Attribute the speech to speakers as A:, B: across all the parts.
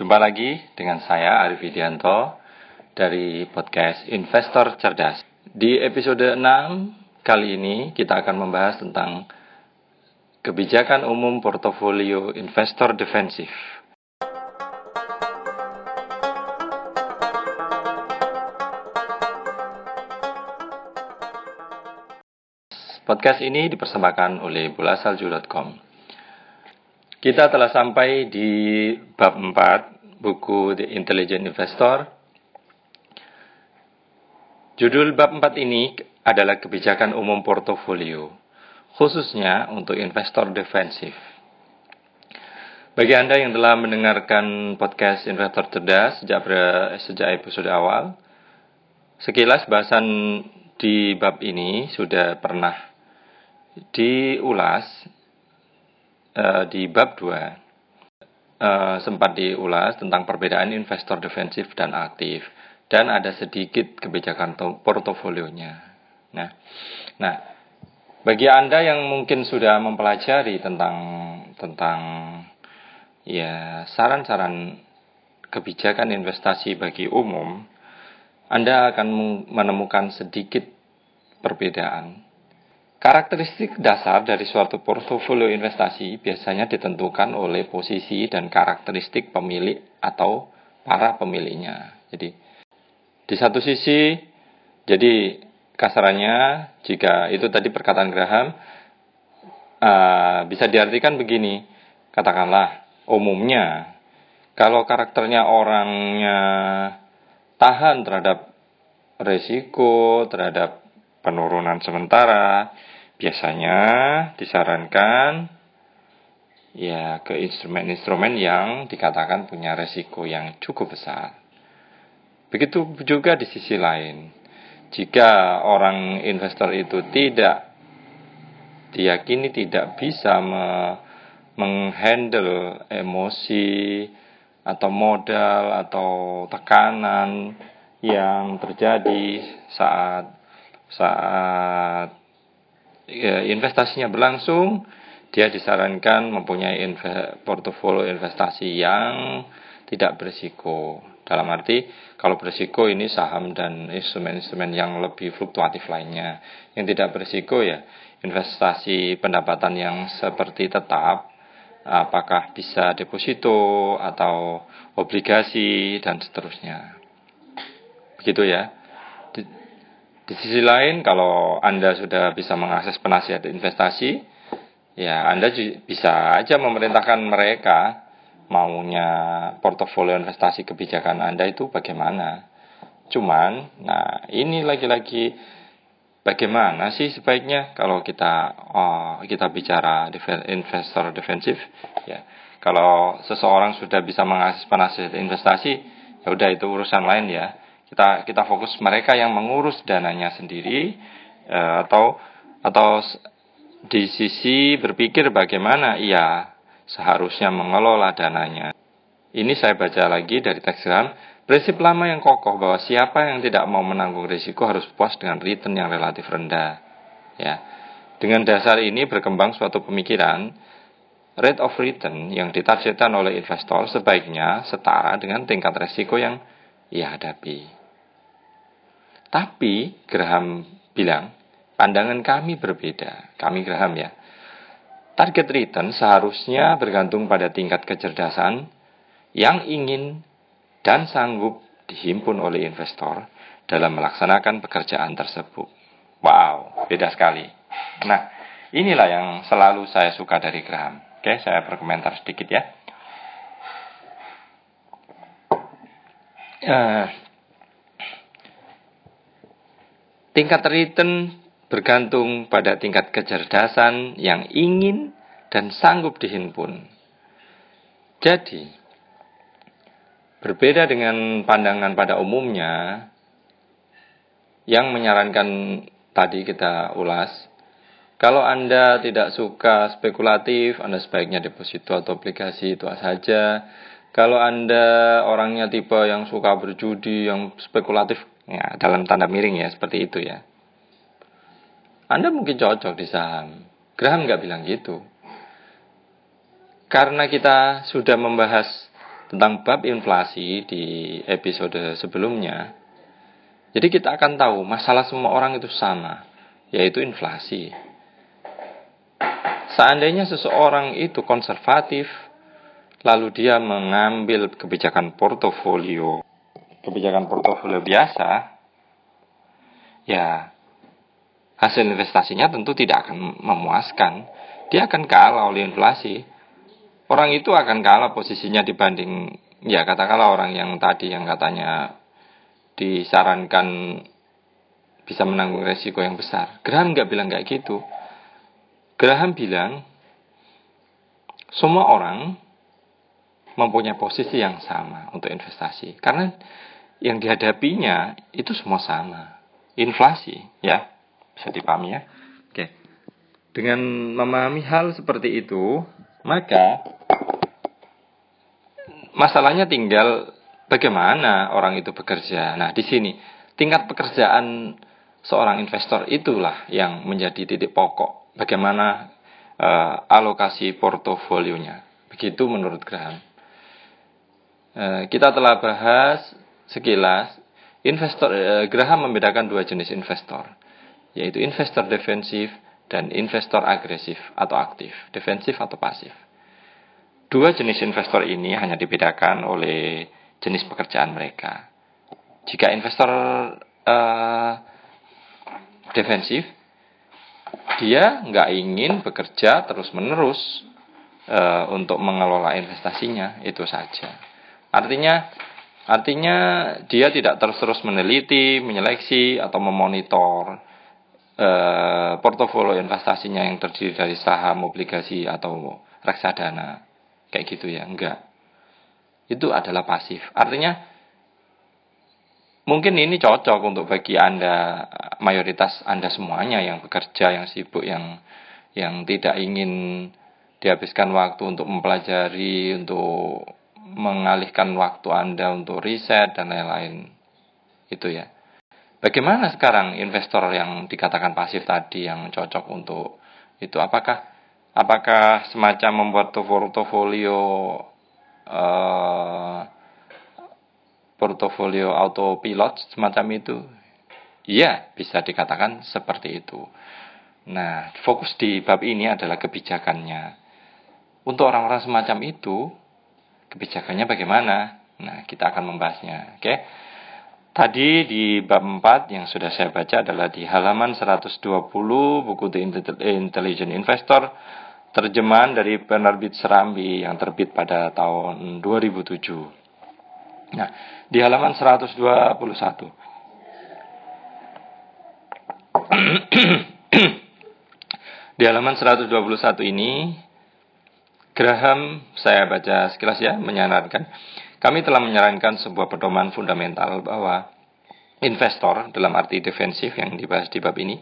A: Jumpa lagi dengan saya Arif Widianto dari podcast Investor Cerdas. Di episode 6 kali ini kita akan membahas tentang kebijakan umum portofolio investor defensif. Podcast ini dipersembahkan oleh bulasalju.com. Kita telah sampai di bab 4 buku The Intelligent Investor. Judul bab 4 ini adalah kebijakan umum portofolio, khususnya untuk investor defensif. Bagi Anda yang telah mendengarkan podcast Investor Cerdas sejak, sejak episode awal, sekilas bahasan di bab ini sudah pernah diulas uh, di bab 2 uh, eh, sempat diulas tentang perbedaan investor defensif dan aktif dan ada sedikit kebijakan portofolionya. Nah, nah bagi anda yang mungkin sudah mempelajari tentang tentang ya saran-saran kebijakan investasi bagi umum, anda akan menemukan sedikit perbedaan Karakteristik dasar dari suatu portofolio investasi biasanya ditentukan oleh posisi dan karakteristik pemilik atau para pemiliknya. Jadi, di satu sisi, jadi kasarannya jika itu tadi perkataan Graham uh, bisa diartikan begini, katakanlah umumnya kalau karakternya orangnya tahan terhadap resiko, terhadap penurunan sementara, biasanya disarankan ya ke instrumen-instrumen yang dikatakan punya resiko yang cukup besar. Begitu juga di sisi lain, jika orang investor itu tidak diyakini tidak bisa me menghandle emosi atau modal atau tekanan yang terjadi saat saat ya, investasinya berlangsung, dia disarankan mempunyai inve portofolio investasi yang tidak berisiko. Dalam arti, kalau berisiko ini saham dan instrumen-instrumen yang lebih fluktuatif lainnya. Yang tidak berisiko ya investasi pendapatan yang seperti tetap, apakah bisa deposito atau obligasi dan seterusnya. Begitu ya. Di sisi lain, kalau Anda sudah bisa mengakses penasihat investasi, ya Anda bisa aja memerintahkan mereka maunya portofolio investasi kebijakan Anda itu bagaimana. Cuman, nah ini lagi-lagi bagaimana sih sebaiknya kalau kita oh, kita bicara investor defensif ya. Kalau seseorang sudah bisa mengakses penasihat investasi, ya udah itu urusan lain ya kita kita fokus mereka yang mengurus dananya sendiri eh, atau atau di sisi berpikir bagaimana ia seharusnya mengelola dananya. Ini saya baca lagi dari teks Ram. Prinsip lama yang kokoh bahwa siapa yang tidak mau menanggung risiko harus puas dengan return yang relatif rendah. Ya. Dengan dasar ini berkembang suatu pemikiran rate of return yang ditargetkan oleh investor sebaiknya setara dengan tingkat risiko yang ia hadapi. Tapi Graham bilang, pandangan kami berbeda. Kami Graham ya. Target return seharusnya bergantung pada tingkat kecerdasan yang ingin dan sanggup dihimpun oleh investor dalam melaksanakan pekerjaan tersebut. Wow, beda sekali. Nah, inilah yang selalu saya suka dari Graham. Oke, saya berkomentar sedikit ya. Uh, Tingkat return bergantung pada tingkat kecerdasan yang ingin dan sanggup dihimpun. Jadi, berbeda dengan pandangan pada umumnya yang menyarankan tadi kita ulas, kalau Anda tidak suka spekulatif, Anda sebaiknya deposito atau aplikasi itu saja. Kalau Anda orangnya tipe yang suka berjudi, yang spekulatif, Ya, dalam tanda miring ya, seperti itu ya. Anda mungkin cocok di saham. Graham nggak bilang gitu. Karena kita sudah membahas tentang bab inflasi di episode sebelumnya. Jadi kita akan tahu masalah semua orang itu sama, yaitu inflasi. Seandainya seseorang itu konservatif, lalu dia mengambil kebijakan portofolio, kebijakan portofolio biasa, ya hasil investasinya tentu tidak akan memuaskan. Dia akan kalah oleh inflasi orang itu akan kalah posisinya dibanding ya katakanlah orang yang tadi yang katanya disarankan bisa menanggung resiko yang besar. Graham nggak bilang kayak gitu. Graham bilang semua orang mempunyai posisi yang sama untuk investasi karena yang dihadapinya itu semua sama inflasi ya bisa dipahami ya oke dengan memahami hal seperti itu maka masalahnya tinggal bagaimana orang itu bekerja. Nah, di sini tingkat pekerjaan seorang investor itulah yang menjadi titik pokok bagaimana uh, alokasi portofolionya. Begitu menurut Graham. Uh, kita telah bahas sekilas investor uh, Graham membedakan dua jenis investor, yaitu investor defensif dan investor agresif atau aktif, defensif atau pasif. Dua jenis investor ini hanya dibedakan oleh jenis pekerjaan mereka. Jika investor uh, defensif, dia nggak ingin bekerja terus-menerus uh, untuk mengelola investasinya, itu saja. Artinya, artinya dia tidak terus-terus meneliti, menyeleksi atau memonitor uh, portofolio investasinya yang terdiri dari saham, obligasi atau reksadana. Kayak gitu ya enggak. Itu adalah pasif. Artinya mungkin ini cocok untuk bagi anda mayoritas anda semuanya yang bekerja yang sibuk yang yang tidak ingin dihabiskan waktu untuk mempelajari untuk mengalihkan waktu anda untuk riset dan lain-lain itu ya bagaimana sekarang investor yang dikatakan pasif tadi yang cocok untuk itu apakah apakah semacam membuat portofolio uh, portofolio autopilot semacam itu? Iya, bisa dikatakan seperti itu. Nah, fokus di bab ini adalah kebijakannya. Untuk orang-orang semacam itu, kebijakannya bagaimana? Nah, kita akan membahasnya. Oke. Tadi di bab 4 yang sudah saya baca adalah di halaman 120 buku The Intelligent Investor terjemahan dari penerbit Serambi yang terbit pada tahun 2007. Nah, di halaman 121. di halaman 121 ini Graham saya baca sekilas ya menyarankan kami telah menyarankan sebuah pedoman fundamental bahwa investor dalam arti defensif yang dibahas di bab ini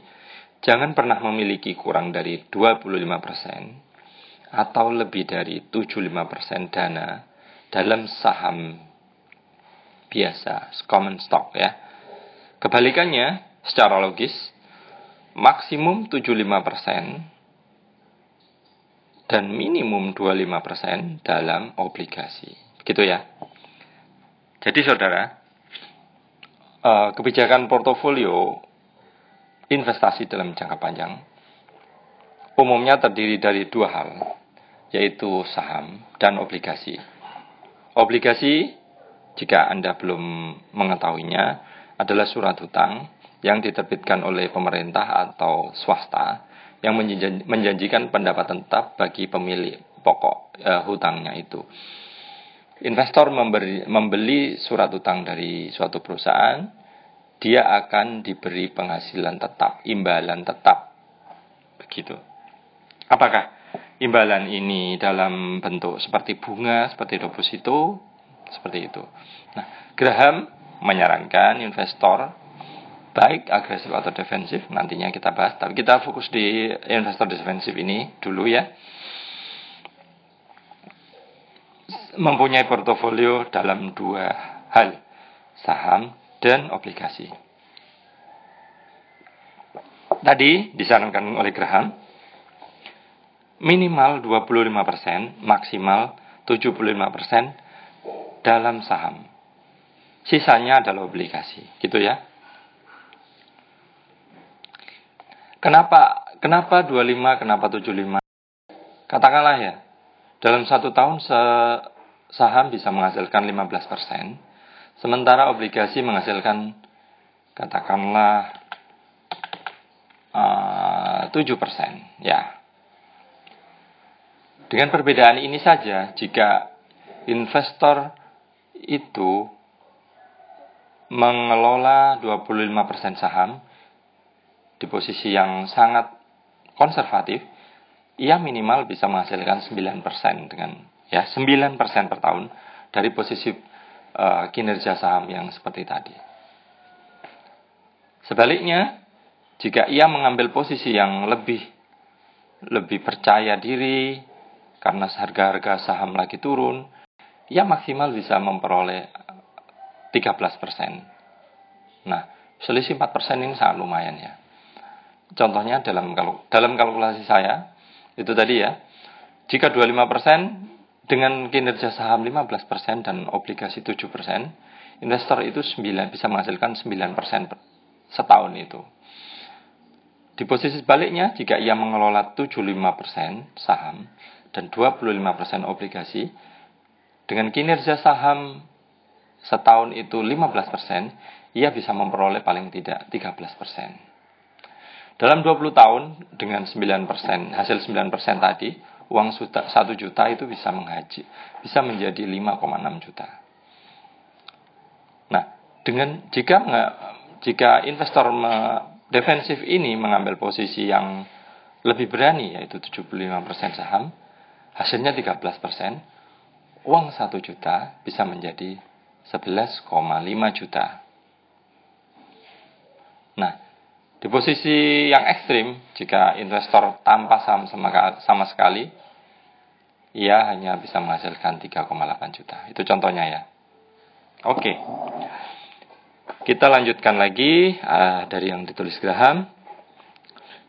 A: jangan pernah memiliki kurang dari 25% atau lebih dari 75% dana dalam saham biasa, common stock ya. Kebalikannya, secara logis, maksimum 75% dan minimum 25% dalam obligasi. Gitu ya. Jadi saudara, eh, kebijakan portofolio investasi dalam jangka panjang umumnya terdiri dari dua hal, yaitu saham dan obligasi. Obligasi, jika Anda belum mengetahuinya, adalah surat hutang yang diterbitkan oleh pemerintah atau swasta yang menjanjikan pendapatan tetap bagi pemilik pokok eh, hutangnya itu. Investor memberi, membeli surat utang dari suatu perusahaan, dia akan diberi penghasilan tetap, imbalan tetap. Begitu. Apakah imbalan ini dalam bentuk seperti bunga, seperti deposito, seperti itu. Nah, Graham menyarankan investor baik agresif atau defensif nantinya kita bahas tapi kita fokus di investor defensif ini dulu ya mempunyai portofolio dalam dua hal, saham dan obligasi. Tadi disarankan oleh Graham, minimal 25%, maksimal 75% dalam saham. Sisanya adalah obligasi, gitu ya. Kenapa kenapa 25, kenapa 75? Katakanlah ya, dalam satu tahun se saham bisa menghasilkan 15%, sementara obligasi menghasilkan katakanlah uh, 7%. Ya. Dengan perbedaan ini saja, jika investor itu mengelola 25% saham di posisi yang sangat konservatif, ia minimal bisa menghasilkan 9% dengan ya 9% per tahun dari posisi uh, kinerja saham yang seperti tadi. Sebaliknya, jika ia mengambil posisi yang lebih lebih percaya diri karena harga-harga saham lagi turun, ia maksimal bisa memperoleh 13%. Nah, selisih 4% ini sangat lumayan ya. Contohnya dalam dalam kalkulasi saya, itu tadi ya, jika 25% dengan kinerja saham 15% dan obligasi 7%, investor itu 9, bisa menghasilkan 9% setahun itu. Di posisi sebaliknya, jika ia mengelola 75% saham dan 25% obligasi, dengan kinerja saham setahun itu 15%, ia bisa memperoleh paling tidak 13%. Dalam 20 tahun dengan 9%, hasil 9% tadi, uang 1 juta itu bisa menghaji, bisa menjadi 5,6 juta. Nah, dengan jika jika investor defensif ini mengambil posisi yang lebih berani yaitu 75% saham, hasilnya 13%, uang 1 juta bisa menjadi 11,5 juta. Nah, di posisi yang ekstrim, jika investor tanpa saham sama, sama sekali, ia hanya bisa menghasilkan 3,8 juta. Itu contohnya ya. Oke. Kita lanjutkan lagi uh, dari yang ditulis Graham.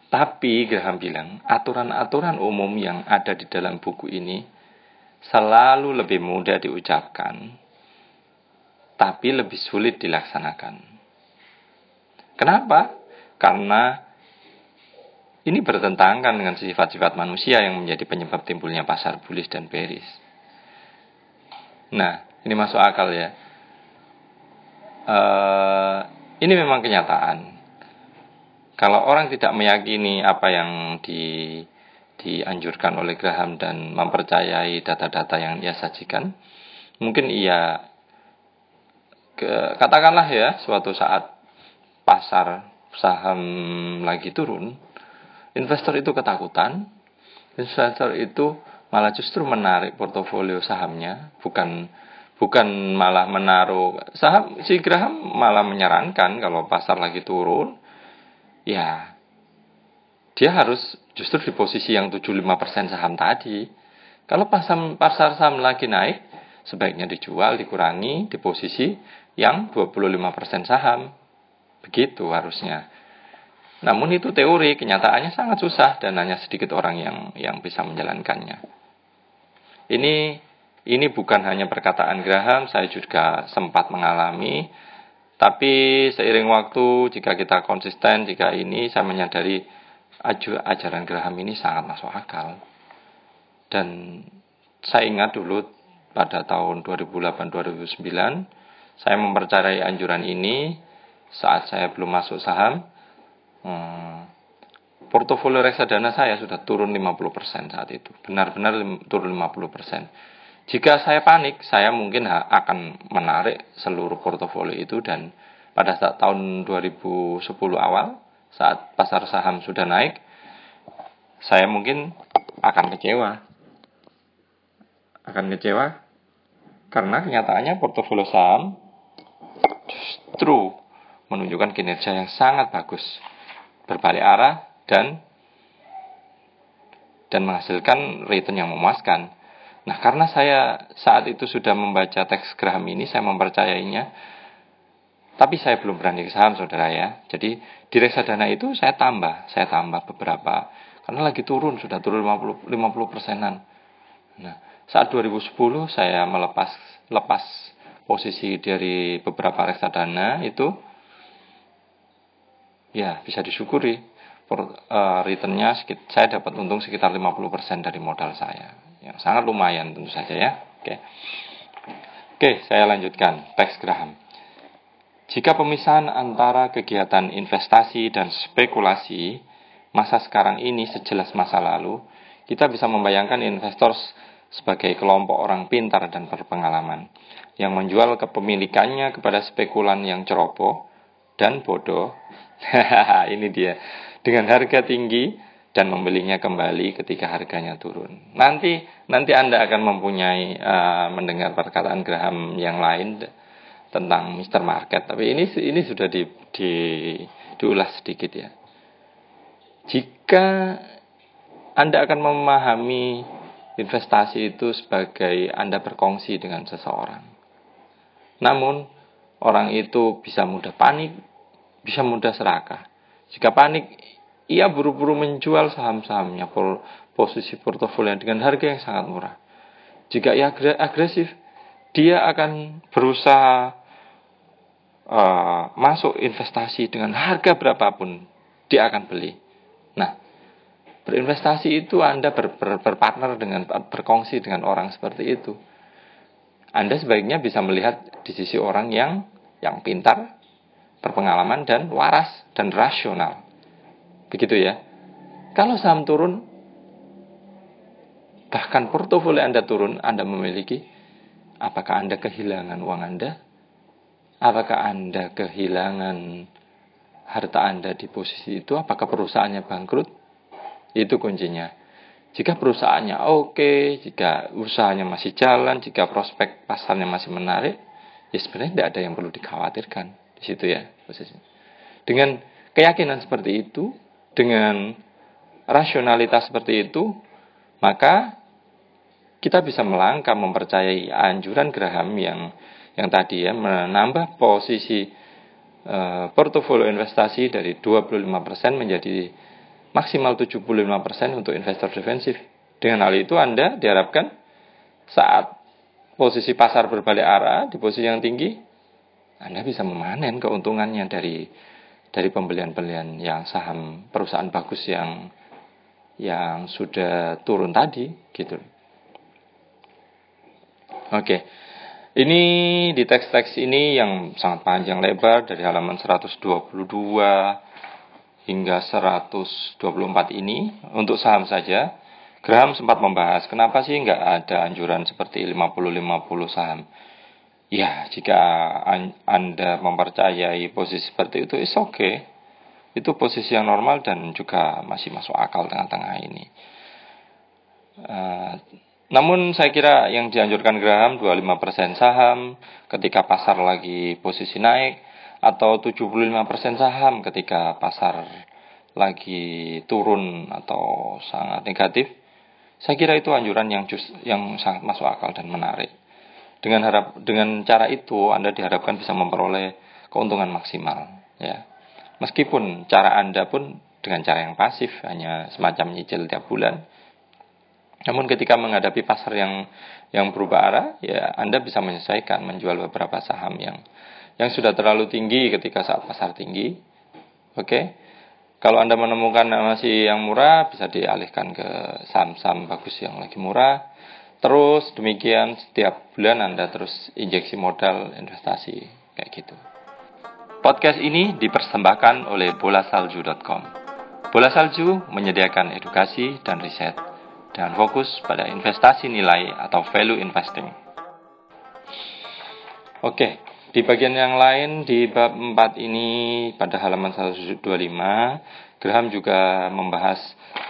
A: Tapi Graham bilang, aturan-aturan umum yang ada di dalam buku ini selalu lebih mudah diucapkan tapi lebih sulit dilaksanakan. Kenapa? Karena ini bertentangan dengan sifat-sifat manusia yang menjadi penyebab timbulnya pasar bullish dan bearish. Nah, ini masuk akal ya. Uh, ini memang kenyataan. Kalau orang tidak meyakini apa yang di, dianjurkan oleh Graham dan mempercayai data-data yang ia sajikan, mungkin ia ke, katakanlah ya suatu saat pasar saham lagi turun, investor itu ketakutan, investor itu malah justru menarik portofolio sahamnya, bukan bukan malah menaruh saham si Graham malah menyarankan kalau pasar lagi turun, ya dia harus justru di posisi yang 75% saham tadi. Kalau pasar, pasar saham lagi naik, sebaiknya dijual, dikurangi di posisi yang 25% saham. Begitu harusnya. Namun itu teori, kenyataannya sangat susah dan hanya sedikit orang yang yang bisa menjalankannya. Ini ini bukan hanya perkataan Graham, saya juga sempat mengalami. Tapi seiring waktu, jika kita konsisten, jika ini saya menyadari ajaran Graham ini sangat masuk akal. Dan saya ingat dulu pada tahun 2008-2009 saya mempercayai anjuran ini saat saya belum masuk saham. Hmm, portofolio reksadana saya sudah turun 50% saat itu. Benar-benar turun 50%. Jika saya panik, saya mungkin akan menarik seluruh portofolio itu dan pada saat tahun 2010 awal, saat pasar saham sudah naik, saya mungkin akan kecewa. Akan kecewa karena kenyataannya portofolio saham justru menunjukkan kinerja yang sangat bagus, berbalik arah dan dan menghasilkan return yang memuaskan. Nah, karena saya saat itu sudah membaca teks Graham ini, saya mempercayainya. Tapi saya belum berani ke saham, saudara ya. Jadi di reksadana itu saya tambah, saya tambah beberapa. Karena lagi turun, sudah turun 50, 50 persenan. Nah, saat 2010 saya melepas lepas posisi dari beberapa reksadana itu ya bisa disyukuri. Uh, returnnya saya dapat untung sekitar 50% dari modal saya. Yang sangat lumayan tentu saja ya. Oke. Oke saya lanjutkan teks Graham jika pemisahan antara kegiatan investasi dan spekulasi masa sekarang ini sejelas masa lalu kita bisa membayangkan investor sebagai kelompok orang pintar dan berpengalaman yang menjual kepemilikannya kepada spekulan yang ceroboh dan bodoh. ini dia. Dengan harga tinggi dan membelinya kembali ketika harganya turun. Nanti nanti Anda akan mempunyai uh, mendengar perkataan Graham yang lain tentang Mr. Market. Tapi ini ini sudah di, di diulas sedikit ya. Jika Anda akan memahami investasi itu sebagai Anda berkongsi dengan seseorang. Namun, orang itu bisa mudah panik, bisa mudah serakah. Jika panik, ia buru-buru menjual saham-sahamnya, posisi portofolio dengan harga yang sangat murah. Jika ia agresif, dia akan berusaha uh, masuk investasi dengan harga berapapun, dia akan beli. Nah, Berinvestasi itu Anda ber, ber, berpartner dengan berkongsi dengan orang seperti itu. Anda sebaiknya bisa melihat di sisi orang yang yang pintar, berpengalaman dan waras dan rasional. Begitu ya. Kalau saham turun, bahkan portofolio Anda turun, Anda memiliki, apakah Anda kehilangan uang Anda? Apakah Anda kehilangan harta Anda di posisi itu? Apakah perusahaannya bangkrut? Itu kuncinya. Jika perusahaannya oke, jika usahanya masih jalan, jika prospek pasarnya masih menarik, ya sebenarnya tidak ada yang perlu dikhawatirkan di situ ya posisinya. Dengan keyakinan seperti itu, dengan rasionalitas seperti itu, maka kita bisa melangkah mempercayai anjuran Graham yang yang tadi ya menambah posisi uh, portofolio investasi dari 25% menjadi maksimal 75% untuk investor defensif. Dengan hal itu Anda diharapkan saat posisi pasar berbalik arah di posisi yang tinggi, Anda bisa memanen keuntungannya dari dari pembelian-pembelian yang saham perusahaan bagus yang yang sudah turun tadi gitu. Oke. Ini di teks-teks ini yang sangat panjang lebar dari halaman 122 hingga 124 ini untuk saham saja Graham sempat membahas kenapa sih nggak ada anjuran seperti 50-50 saham ya jika anda mempercayai posisi seperti itu oke okay. itu posisi yang normal dan juga masih masuk akal tengah-tengah ini uh, namun saya kira yang dianjurkan Graham 25% saham ketika pasar lagi posisi naik atau 75% saham ketika pasar lagi turun atau sangat negatif, saya kira itu anjuran yang just, yang sangat masuk akal dan menarik. Dengan harap dengan cara itu Anda diharapkan bisa memperoleh keuntungan maksimal, ya. Meskipun cara Anda pun dengan cara yang pasif, hanya semacam nyicil tiap bulan. Namun ketika menghadapi pasar yang yang berubah arah, ya Anda bisa menyesuaikan menjual beberapa saham yang yang sudah terlalu tinggi ketika saat pasar tinggi. Oke. Okay? Kalau Anda menemukan masih yang murah, bisa dialihkan ke saham-saham bagus yang lagi murah. Terus demikian setiap bulan Anda terus injeksi modal investasi kayak gitu. Podcast ini dipersembahkan oleh bolasalju.com. Bola Salju menyediakan edukasi dan riset dan fokus pada investasi nilai atau value investing. Oke, di bagian yang lain di bab 4 ini pada halaman 125 Graham juga membahas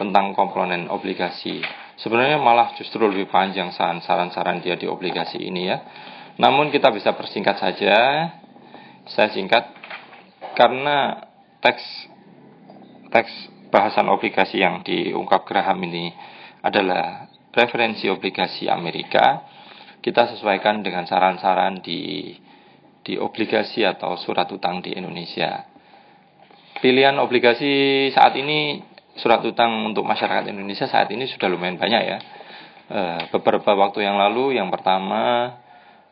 A: tentang komponen obligasi. Sebenarnya malah justru lebih panjang saran-saran dia di obligasi ini ya. Namun kita bisa persingkat saja. Saya singkat karena teks teks bahasan obligasi yang diungkap Graham ini adalah referensi obligasi Amerika. Kita sesuaikan dengan saran-saran di di obligasi atau surat utang di Indonesia. Pilihan obligasi saat ini surat utang untuk masyarakat Indonesia saat ini sudah lumayan banyak ya. eh, beberapa waktu yang lalu. Yang pertama,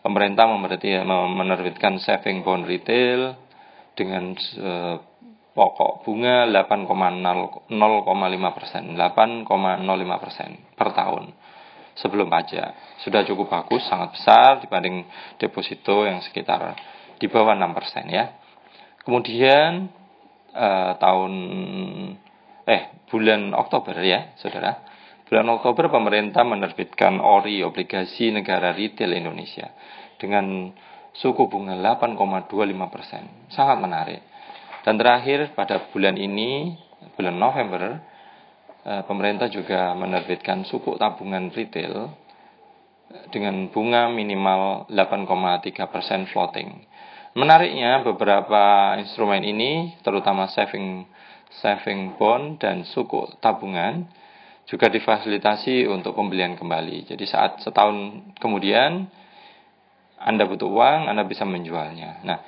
A: pemerintah menerbitkan saving bond retail dengan eh, pokok bunga 8,05 persen, 8,05 persen per tahun sebelum pajak. Sudah cukup bagus, sangat besar dibanding deposito yang sekitar di bawah 6 persen ya. Kemudian eh, tahun eh bulan Oktober ya, saudara. Bulan Oktober pemerintah menerbitkan ORI obligasi negara retail Indonesia dengan suku bunga 8,25 persen, sangat menarik dan terakhir pada bulan ini, bulan November, eh, pemerintah juga menerbitkan suku tabungan retail eh, dengan bunga minimal 8,3% persen floating. Menariknya beberapa instrumen ini, terutama saving saving bond dan suku tabungan, juga difasilitasi untuk pembelian kembali. Jadi saat setahun kemudian Anda butuh uang, Anda bisa menjualnya. Nah,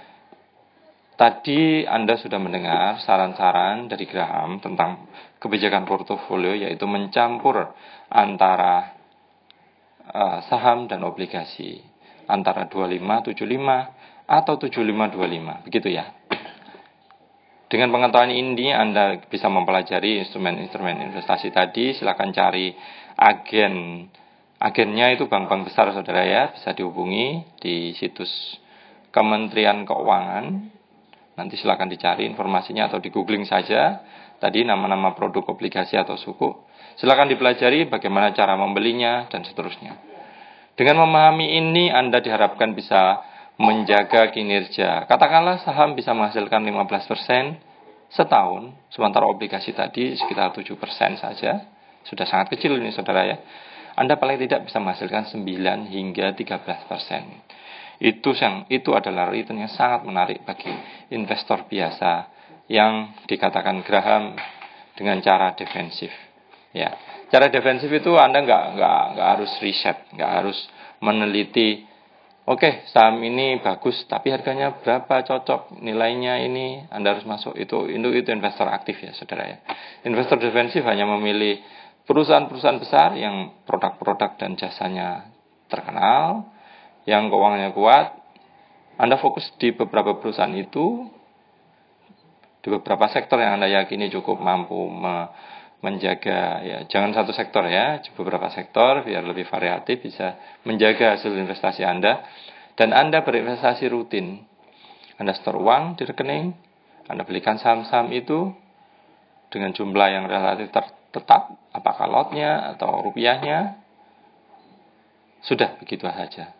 A: Tadi Anda sudah mendengar saran-saran dari Graham tentang kebijakan portofolio yaitu mencampur antara uh, saham dan obligasi antara 2575 atau 7525 begitu ya. Dengan pengetahuan ini Anda bisa mempelajari instrumen-instrumen investasi tadi silakan cari agen agennya itu bank-bank besar saudara ya bisa dihubungi di situs Kementerian Keuangan Nanti silakan dicari informasinya atau di googling saja. Tadi nama-nama produk obligasi atau suku. Silakan dipelajari bagaimana cara membelinya dan seterusnya. Dengan memahami ini Anda diharapkan bisa menjaga kinerja. Katakanlah saham bisa menghasilkan 15% setahun, sementara obligasi tadi sekitar 7% saja. Sudah sangat kecil ini saudara ya. Anda paling tidak bisa menghasilkan 9 hingga 13% itu yang itu adalah return yang sangat menarik bagi investor biasa yang dikatakan Graham dengan cara defensif. Ya, cara defensif itu Anda nggak nggak nggak harus riset, nggak harus meneliti. Oke, saham ini bagus, tapi harganya berapa cocok? Nilainya ini Anda harus masuk. Itu itu itu investor aktif ya, saudara ya. Investor defensif hanya memilih perusahaan-perusahaan besar yang produk-produk dan jasanya terkenal, yang keuangannya kuat, Anda fokus di beberapa perusahaan itu, di beberapa sektor yang Anda yakini cukup mampu me menjaga ya jangan satu sektor ya beberapa sektor biar lebih variatif bisa menjaga hasil investasi Anda. Dan Anda berinvestasi rutin. Anda store uang di rekening Anda belikan saham-saham itu dengan jumlah yang relatif tetap apakah lotnya atau rupiahnya sudah begitu saja.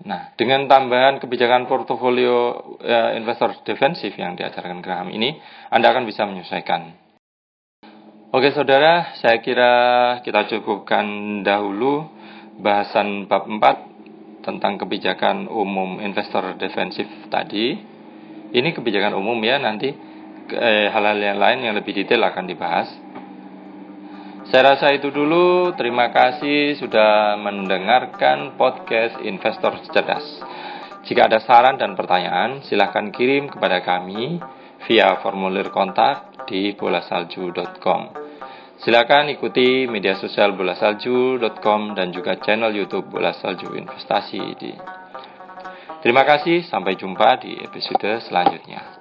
A: Nah, dengan tambahan kebijakan portofolio ya, investor defensif yang diajarkan Graham ini, Anda akan bisa menyesuaikan. Oke saudara, saya kira kita cukupkan dahulu bahasan bab 4 tentang kebijakan umum investor defensif tadi. Ini kebijakan umum ya, nanti eh, hal-hal eh, yang lain yang lebih detail akan dibahas. Saya rasa itu dulu. Terima kasih sudah mendengarkan podcast Investor Cerdas. Jika ada saran dan pertanyaan, silahkan kirim kepada kami via formulir kontak di bolasalju.com. Silakan ikuti media sosial bolasalju.com dan juga channel YouTube Bola Salju Investasi di. Terima kasih, sampai jumpa di episode selanjutnya.